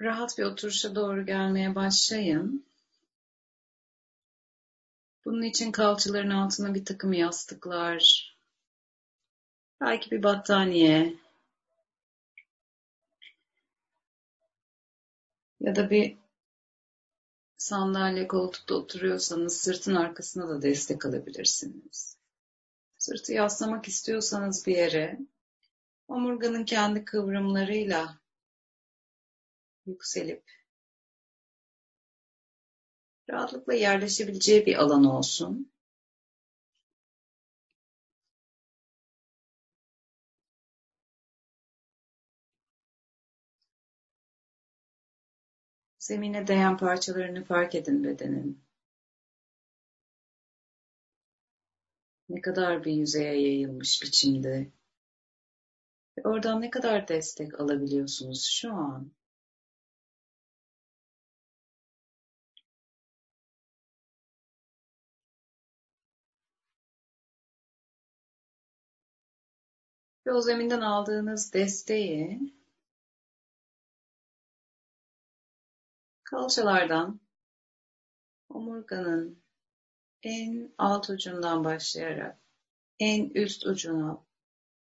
Rahat bir oturuşa doğru gelmeye başlayın. Bunun için kalçaların altına bir takım yastıklar, belki bir battaniye ya da bir sandalye koltukta oturuyorsanız sırtın arkasına da destek alabilirsiniz. Sırtı yaslamak istiyorsanız bir yere omurganın kendi kıvrımlarıyla yükselip rahatlıkla yerleşebileceği bir alan olsun. Zemine değen parçalarını fark edin bedenin. Ne kadar bir yüzeye yayılmış biçimde. Ve oradan ne kadar destek alabiliyorsunuz şu an? Ve o zeminden aldığınız desteği kalçalardan omurganın en alt ucundan başlayarak en üst ucuna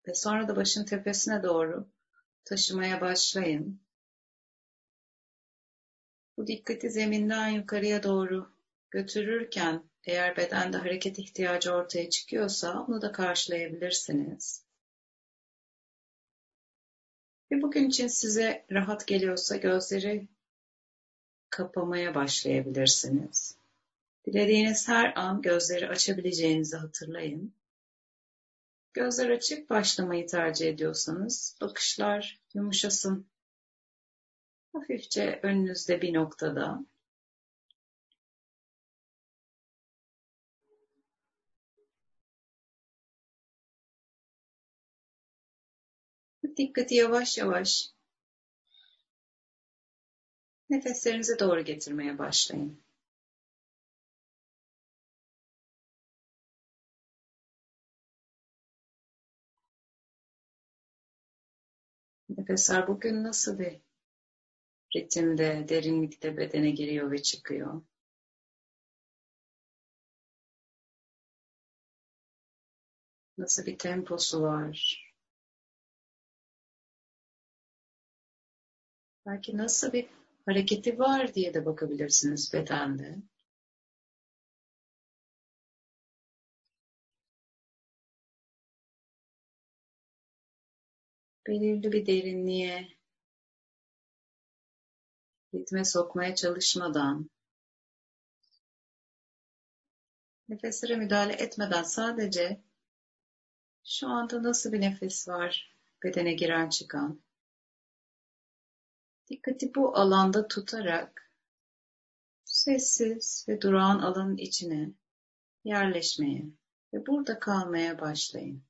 ve sonra da başın tepesine doğru taşımaya başlayın. Bu dikkati zeminden yukarıya doğru götürürken eğer bedende hareket ihtiyacı ortaya çıkıyorsa onu da karşılayabilirsiniz. Ve bugün için size rahat geliyorsa gözleri kapamaya başlayabilirsiniz. Dilediğiniz her an gözleri açabileceğinizi hatırlayın. Gözler açık başlamayı tercih ediyorsanız bakışlar yumuşasın. Hafifçe önünüzde bir noktada. Dikkati yavaş yavaş nefeslerinize doğru getirmeye başlayın. Nefesler bugün nasıl bir ritimde, derinlikte bedene giriyor ve çıkıyor? Nasıl bir temposu var? Belki nasıl bir hareketi var diye de bakabilirsiniz bedende. Belirli bir derinliğe, ritme sokmaya çalışmadan, nefeslere müdahale etmeden sadece şu anda nasıl bir nefes var bedene giren çıkan. Dikkati bu alanda tutarak sessiz ve durağan alanın içine yerleşmeye ve burada kalmaya başlayın.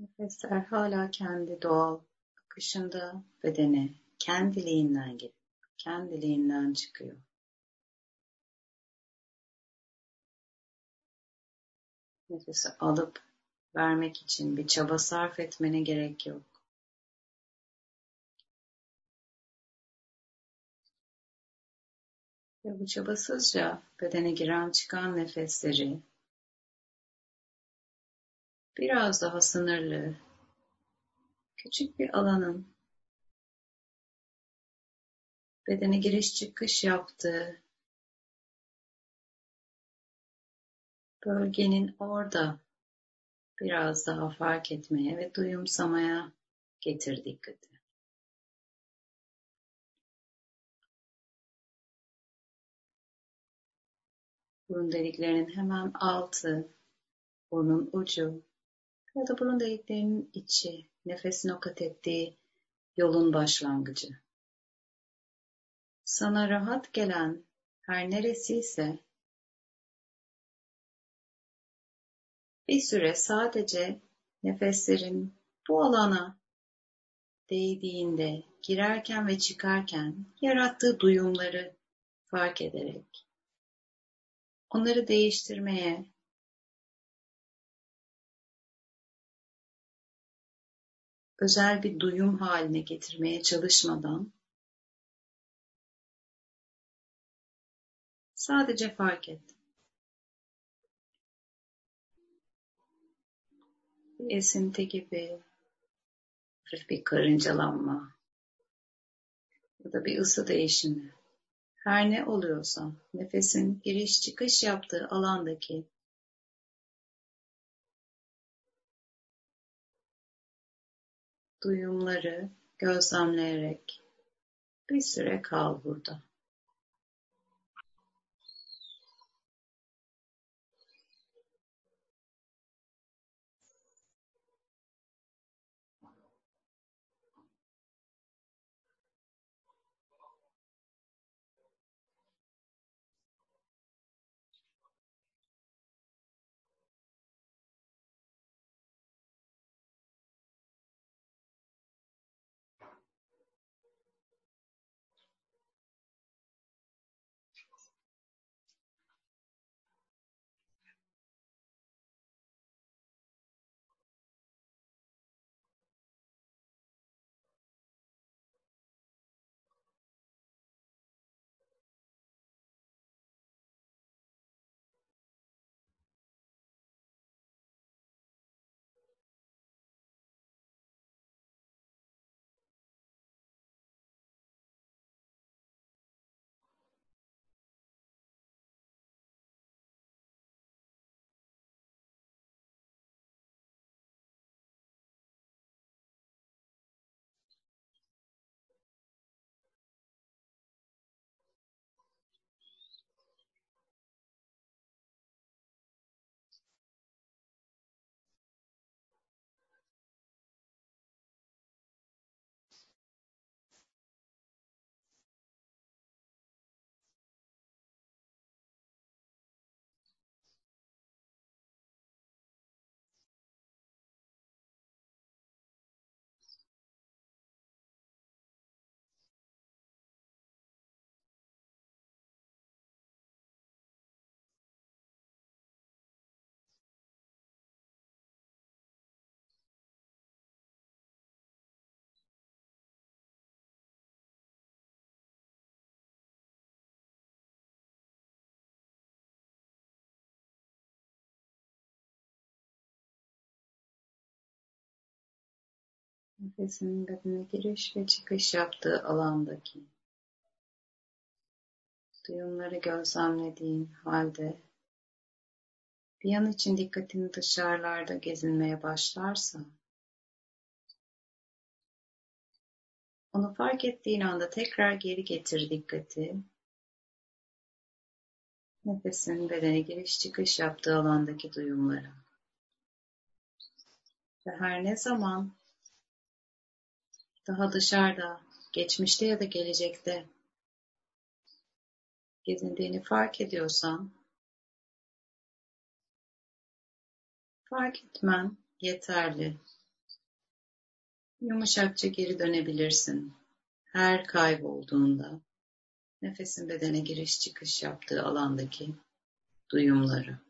Nefesler hala kendi doğal akışında bedene kendiliğinden gelip kendiliğinden çıkıyor. Nefesi alıp vermek için bir çaba sarf etmene gerek yok. Ve bu çabasızca bedene giren çıkan nefesleri biraz daha sınırlı, küçük bir alanın bedene giriş çıkış yaptığı bölgenin orada. Biraz daha fark etmeye ve duyumsamaya getir dikkati. Burun deliklerinin hemen altı, burnun ucu ya da burun deliklerinin içi, nefesin o kat ettiği yolun başlangıcı. Sana rahat gelen her neresiyse bir süre sadece nefeslerin bu alana değdiğinde, girerken ve çıkarken yarattığı duyumları fark ederek onları değiştirmeye özel bir duyum haline getirmeye çalışmadan sadece fark et. Bir esinti gibi, hafif bir karıncalanma ya da bir ısı değişimi. Her ne oluyorsa nefesin giriş çıkış yaptığı alandaki duyumları gözlemleyerek bir süre kal burada. Nefesin bedene giriş ve çıkış yaptığı alandaki duyumları gözlemlediğin halde bir an için dikkatin dışarılarda gezinmeye başlarsa onu fark ettiğin anda tekrar geri getir dikkati nefesin bedene giriş çıkış yaptığı alandaki duyumlara. Ve her ne zaman daha dışarıda, geçmişte ya da gelecekte gezindiğini fark ediyorsan fark etmen yeterli. Yumuşakça geri dönebilirsin. Her kaybolduğunda nefesin bedene giriş çıkış yaptığı alandaki duyumları.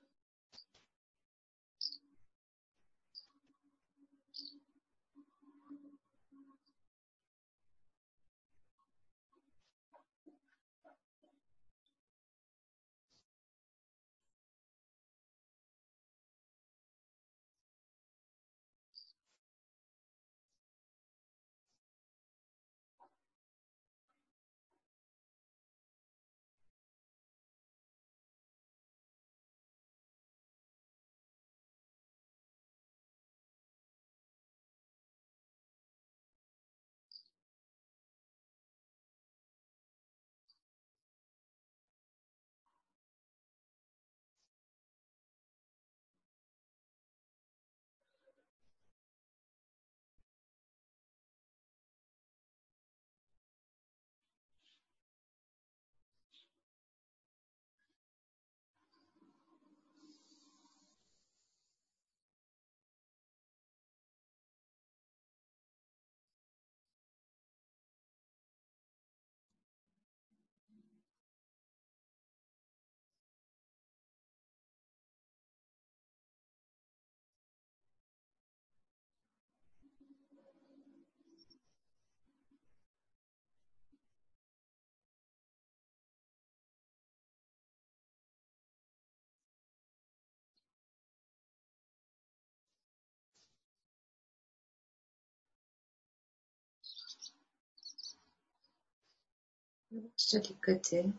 Yavaşça dikkati.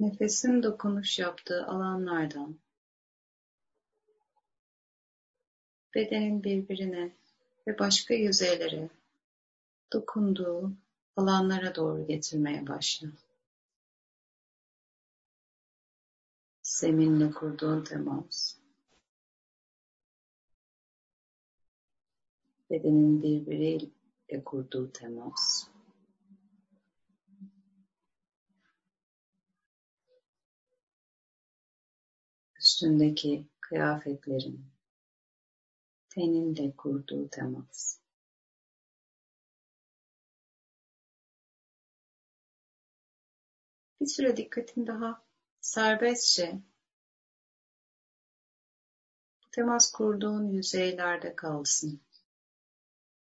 Nefesin dokunuş yaptığı alanlardan. Bedenin birbirine ve başka yüzeylere dokunduğu alanlara doğru getirmeye başla. Zeminle kurduğun temas, bedenin birbiriyle kurduğu temas, üstündeki kıyafetlerin, teninle kurduğu temas. Bir süre dikkatin daha serbestçe bu temas kurduğun yüzeylerde kalsın.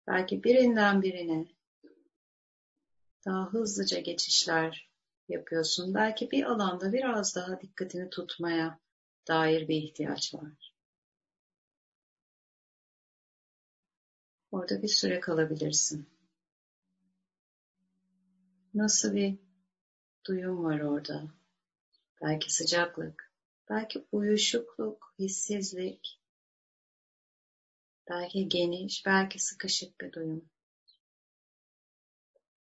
Belki birinden birine daha hızlıca geçişler yapıyorsun. Belki bir alanda biraz daha dikkatini tutmaya dair bir ihtiyaç var. Orada bir süre kalabilirsin. Nasıl bir duyum var orada? Belki sıcaklık, belki uyuşukluk, hissizlik, belki geniş, belki sıkışık bir duyum.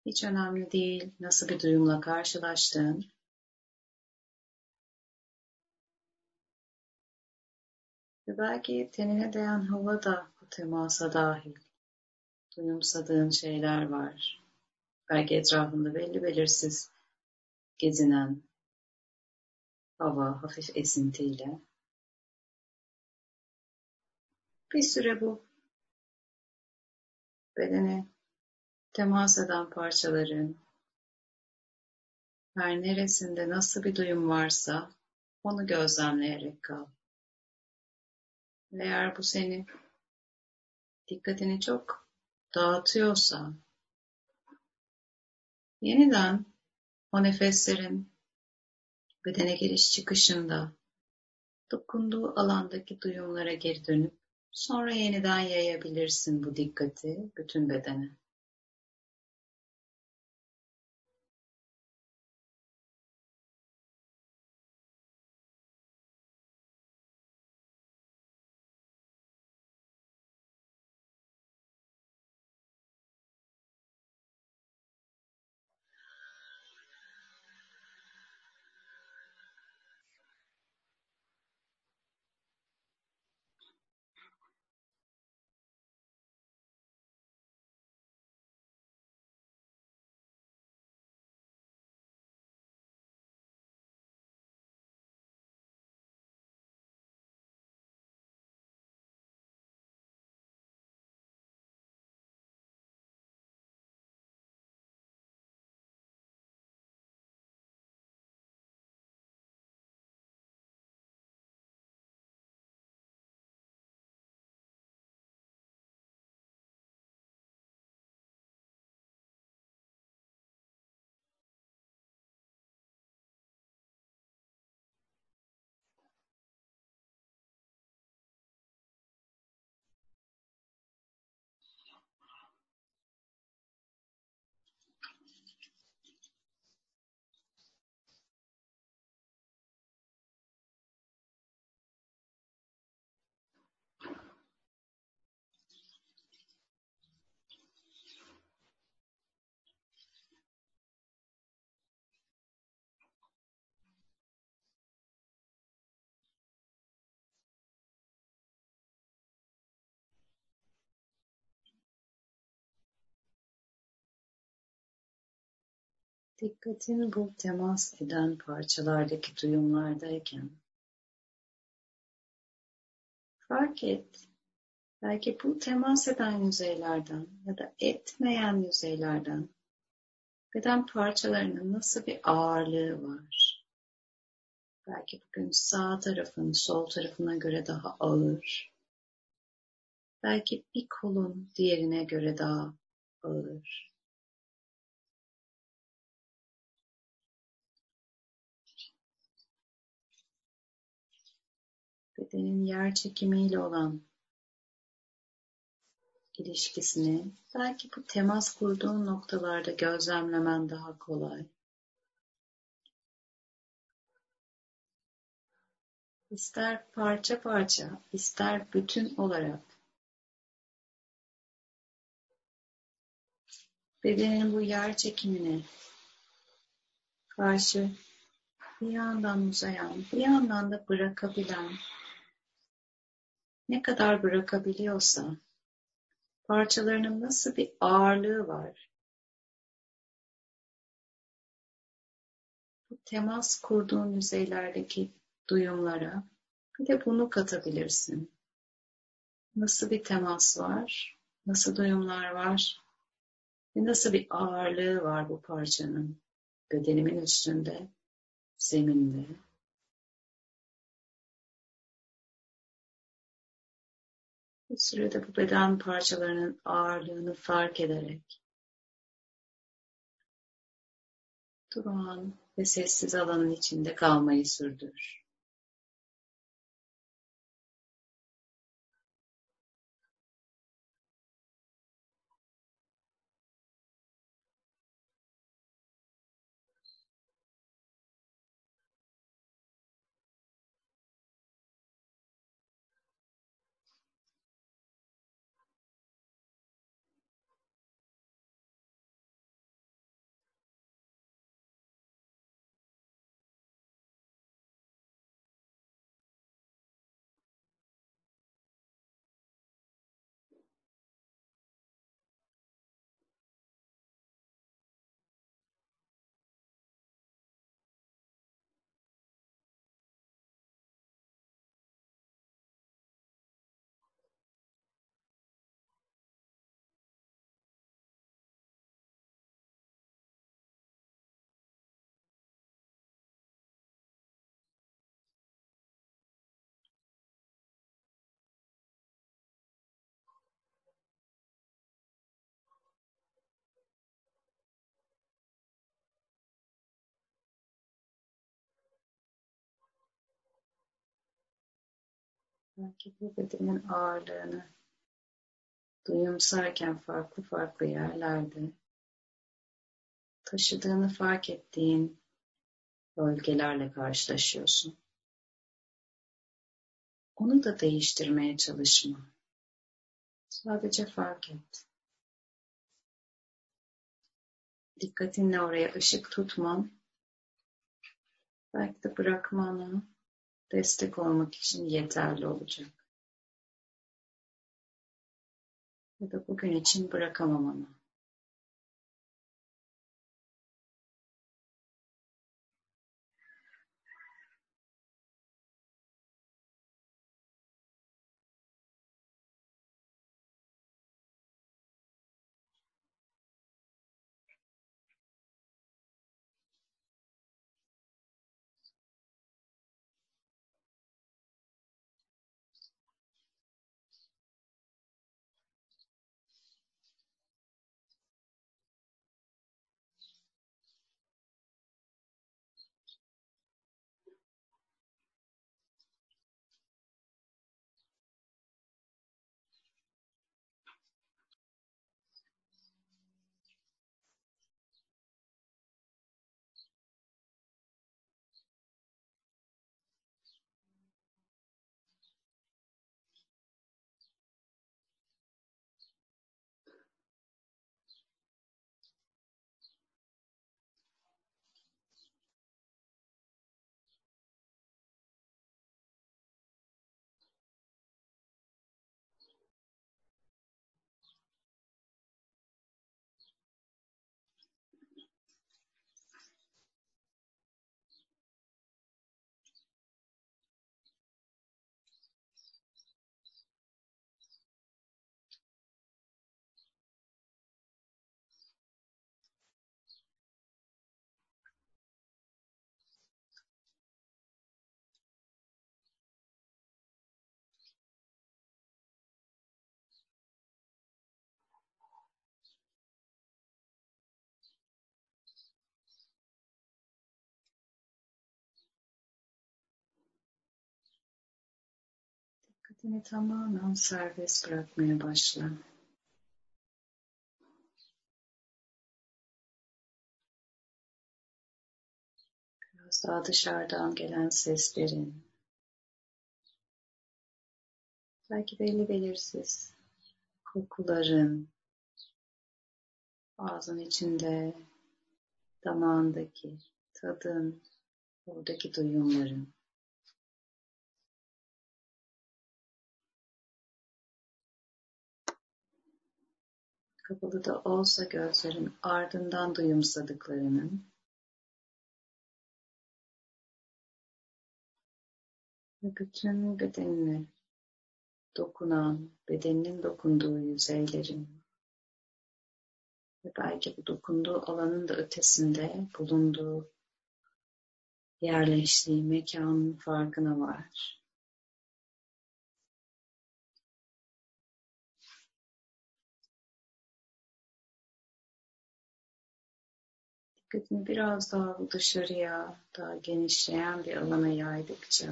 Hiç önemli değil nasıl bir duyumla karşılaştığın. Ve belki tenine değen hava da bu temasa dahil. Duyumsadığın şeyler var. Belki etrafında belli belirsiz gezinen hava hafif esintiyle. Bir süre bu bedene temas eden parçaların her neresinde nasıl bir duyum varsa onu gözlemleyerek kal. Eğer bu seni dikkatini çok dağıtıyorsa yeniden o nefeslerin bedene giriş çıkışında dokunduğu alandaki duyumlara geri dönüp sonra yeniden yayabilirsin bu dikkati bütün bedene. Dikkatin bu temas eden parçalardaki duyumlardayken fark et, belki bu temas eden yüzeylerden ya da etmeyen yüzeylerden beden parçalarının nasıl bir ağırlığı var. Belki bugün sağ tarafın sol tarafına göre daha ağır. Belki bir kolun diğerine göre daha ağır. Bedenin yer çekimiyle olan ilişkisini belki bu temas kurduğun noktalarda gözlemlemen daha kolay. İster parça parça, ister bütün olarak bedenin bu yer çekimine karşı bir yandan uzayan, bir yandan da bırakabilen ne kadar bırakabiliyorsa, parçalarının nasıl bir ağırlığı var. Bu temas kurduğun yüzeylerdeki duyumlara bir de bunu katabilirsin. Nasıl bir temas var, nasıl duyumlar var ve nasıl bir ağırlığı var bu parçanın bedenimin üstünde, zeminde. Bir sürede bu beden parçalarının ağırlığını fark ederek durağan ve sessiz alanın içinde kalmayı sürdür. Belki bu bedenin ağırlığını duyumsarken farklı farklı yerlerde taşıdığını fark ettiğin bölgelerle karşılaşıyorsun. Onu da değiştirmeye çalışma. Sadece fark et. Dikkatinle oraya ışık tutman, belki de bırakmana destek olmak için yeterli olacak. Ya da bugün için bırakamamana. Dikkatini tamamen serbest bırakmaya başla. Biraz daha dışarıdan gelen seslerin, belki belli belirsiz kokuların, ağzın içinde, damağındaki tadın, oradaki duyumların. Kapalı da olsa gözlerin ardından duyumsadıklarının ve bütün bedenini dokunan, bedeninin dokunduğu yüzeylerin ve belki bu dokunduğu alanın da ötesinde bulunduğu yerleştiği mekanın farkına var. Dikkatini biraz daha dışarıya, daha genişleyen bir alana yaydıkça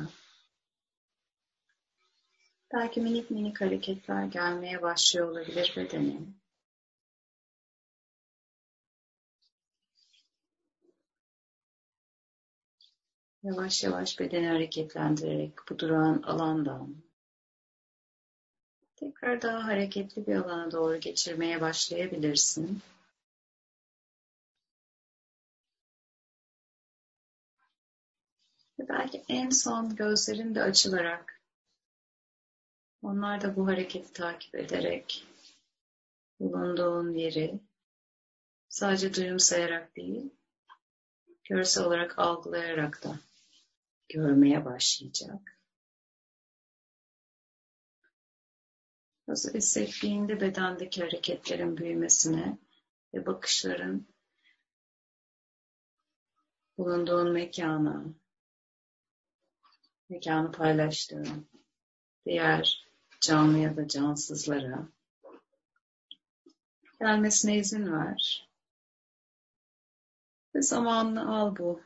belki minik minik hareketler gelmeye başlıyor olabilir bedene. Yavaş yavaş bedeni hareketlendirerek bu duran alandan tekrar daha hareketli bir alana doğru geçirmeye başlayabilirsin. Ve belki en son gözlerin de açılarak onlar da bu hareketi takip ederek bulunduğun yeri sadece duyumsayarak değil, görsel olarak algılayarak da görmeye başlayacak. Hazır hissettiğinde bedendeki hareketlerin büyümesine ve bakışların bulunduğun mekana, mekanı paylaştığın diğer canlı ya da cansızlara gelmesine izin ver. Ve zamanını al bu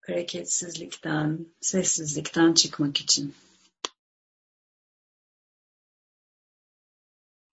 hareketsizlikten, sessizlikten çıkmak için.